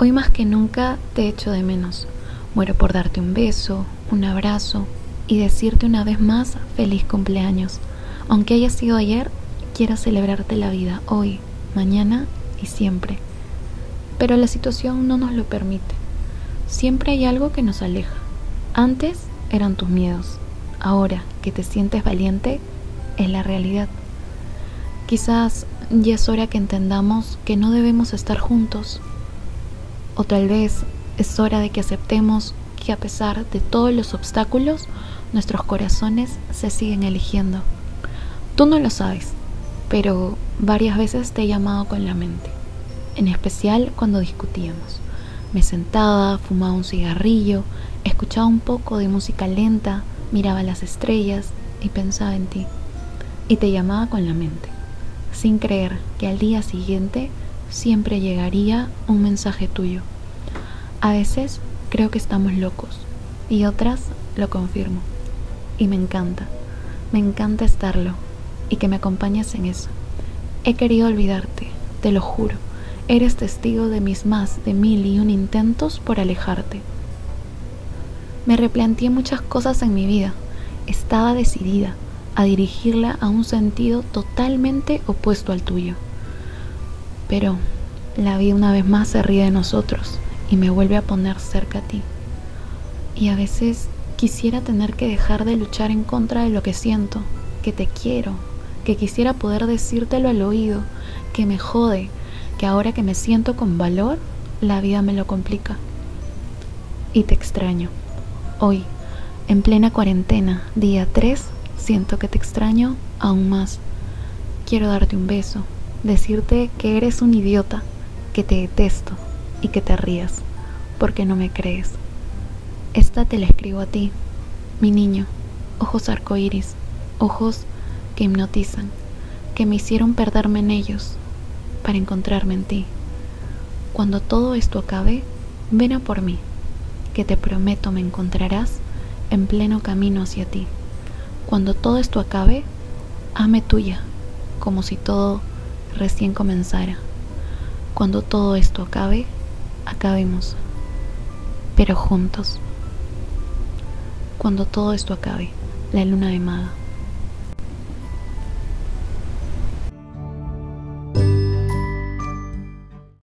Hoy más que nunca te echo de menos. Muero por darte un beso, un abrazo y decirte una vez más feliz cumpleaños. Aunque haya sido ayer, quiero celebrarte la vida hoy, mañana y siempre. Pero la situación no nos lo permite. Siempre hay algo que nos aleja. Antes eran tus miedos. Ahora que te sientes valiente, es la realidad. Quizás ya es hora que entendamos que no debemos estar juntos o tal vez es hora de que aceptemos que a pesar de todos los obstáculos, nuestros corazones se siguen eligiendo. Tú no lo sabes, pero varias veces te he llamado con la mente, en especial cuando discutíamos. Me sentaba, fumaba un cigarrillo, escuchaba un poco de música lenta, miraba las estrellas y pensaba en ti. Y te llamaba con la mente, sin creer que al día siguiente siempre llegaría un mensaje tuyo. A veces creo que estamos locos y otras lo confirmo. Y me encanta, me encanta estarlo y que me acompañes en eso. He querido olvidarte, te lo juro. Eres testigo de mis más de mil y un intentos por alejarte. Me replanteé muchas cosas en mi vida. Estaba decidida a dirigirla a un sentido totalmente opuesto al tuyo. Pero la vida una vez más se ríe de nosotros y me vuelve a poner cerca a ti. Y a veces quisiera tener que dejar de luchar en contra de lo que siento, que te quiero, que quisiera poder decírtelo al oído, que me jode, que ahora que me siento con valor, la vida me lo complica. Y te extraño. Hoy, en plena cuarentena, día 3, siento que te extraño aún más. Quiero darte un beso, decirte que eres un idiota, que te detesto y que te rías, porque no me crees. Esta te la escribo a ti, mi niño, ojos arcoíris, ojos que hipnotizan, que me hicieron perderme en ellos para encontrarme en ti. Cuando todo esto acabe, ven a por mí, que te prometo me encontrarás en pleno camino hacia ti. Cuando todo esto acabe, ame tuya, como si todo recién comenzara. Cuando todo esto acabe, acabemos, pero juntos. Cuando todo esto acabe, la luna de maga.